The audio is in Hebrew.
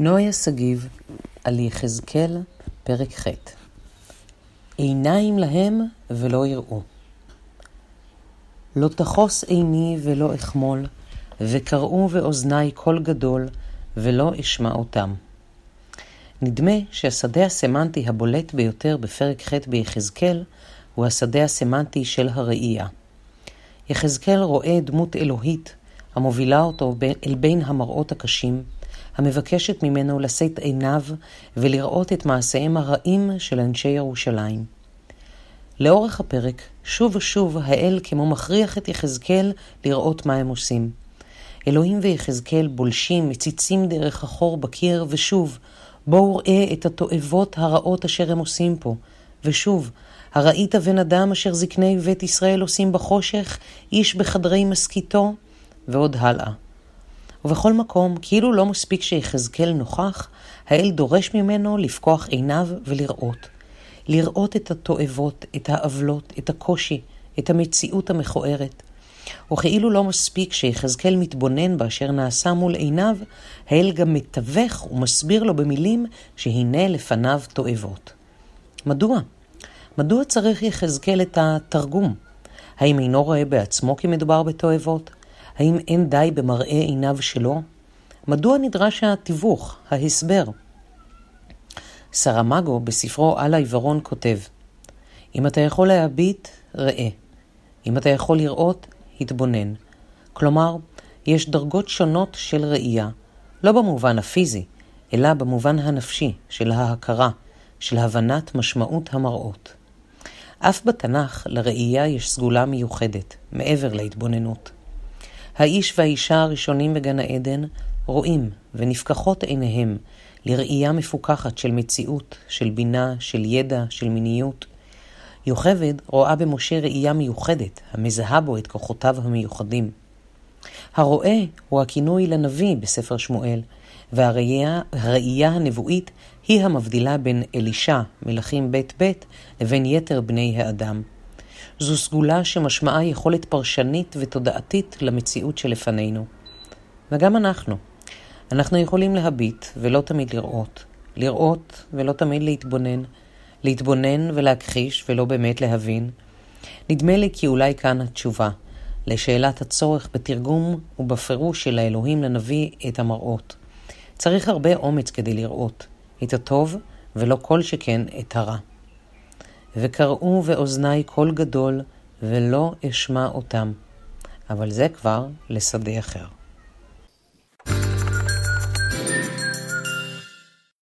נויה שגיב על יחזקאל, פרק ח' עיניים להם ולא יראו. לא תחוס עיני ולא אחמול, וקראו באוזני קול גדול, ולא אשמע אותם. נדמה שהשדה הסמנטי הבולט ביותר בפרק ח' ביחזקאל הוא השדה הסמנטי של הראייה. יחזקאל רואה דמות אלוהית המובילה אותו אל בין המראות הקשים, המבקשת ממנו לשאת עיניו ולראות את מעשיהם הרעים של אנשי ירושלים. לאורך הפרק, שוב ושוב האל כמו מכריח את יחזקאל לראות מה הם עושים. אלוהים ויחזקאל בולשים, מציצים דרך החור בקיר, ושוב, בואו ראה את התועבות הרעות אשר הם עושים פה. ושוב, הראית בן אדם אשר זקני בית ישראל עושים בחושך, איש בחדרי משכיתו? ועוד הלאה. ובכל מקום, כאילו לא מספיק שיחזקאל נוכח, האל דורש ממנו לפקוח עיניו ולראות. לראות את התועבות, את העוולות, את הקושי, את המציאות המכוערת. וכאילו לא מספיק שיחזקאל מתבונן באשר נעשה מול עיניו, האל גם מתווך ומסביר לו במילים שהנה לפניו תועבות. מדוע? מדוע צריך יחזקאל את התרגום? האם אינו רואה בעצמו כי מדובר בתועבות? האם אין די במראה עיניו שלו? מדוע נדרש התיווך, ההסבר? סרמגו בספרו על העיוורון כותב אם אתה יכול להביט, ראה. אם אתה יכול לראות, התבונן. כלומר, יש דרגות שונות של ראייה, לא במובן הפיזי, אלא במובן הנפשי של ההכרה, של הבנת משמעות המראות. אף בתנ"ך לראייה יש סגולה מיוחדת, מעבר להתבוננות. האיש והאישה הראשונים בגן העדן רואים ונפקחות עיניהם לראייה מפוכחת של מציאות, של בינה, של ידע, של מיניות. יוכבד רואה במשה ראייה מיוחדת, המזהה בו את כוחותיו המיוחדים. הרואה הוא הכינוי לנביא בספר שמואל, והראייה הנבואית היא המבדילה בין אלישע, מלכים ב' ב', לבין יתר בני האדם. זו סגולה שמשמעה יכולת פרשנית ותודעתית למציאות שלפנינו. וגם אנחנו. אנחנו יכולים להביט ולא תמיד לראות, לראות ולא תמיד להתבונן, להתבונן ולהכחיש ולא באמת להבין. נדמה לי כי אולי כאן התשובה לשאלת הצורך בתרגום ובפירוש של האלוהים לנביא את המראות. צריך הרבה אומץ כדי לראות את הטוב ולא כל שכן את הרע. וקראו באוזני קול גדול, ולא אשמע אותם. אבל זה כבר לשדה אחר.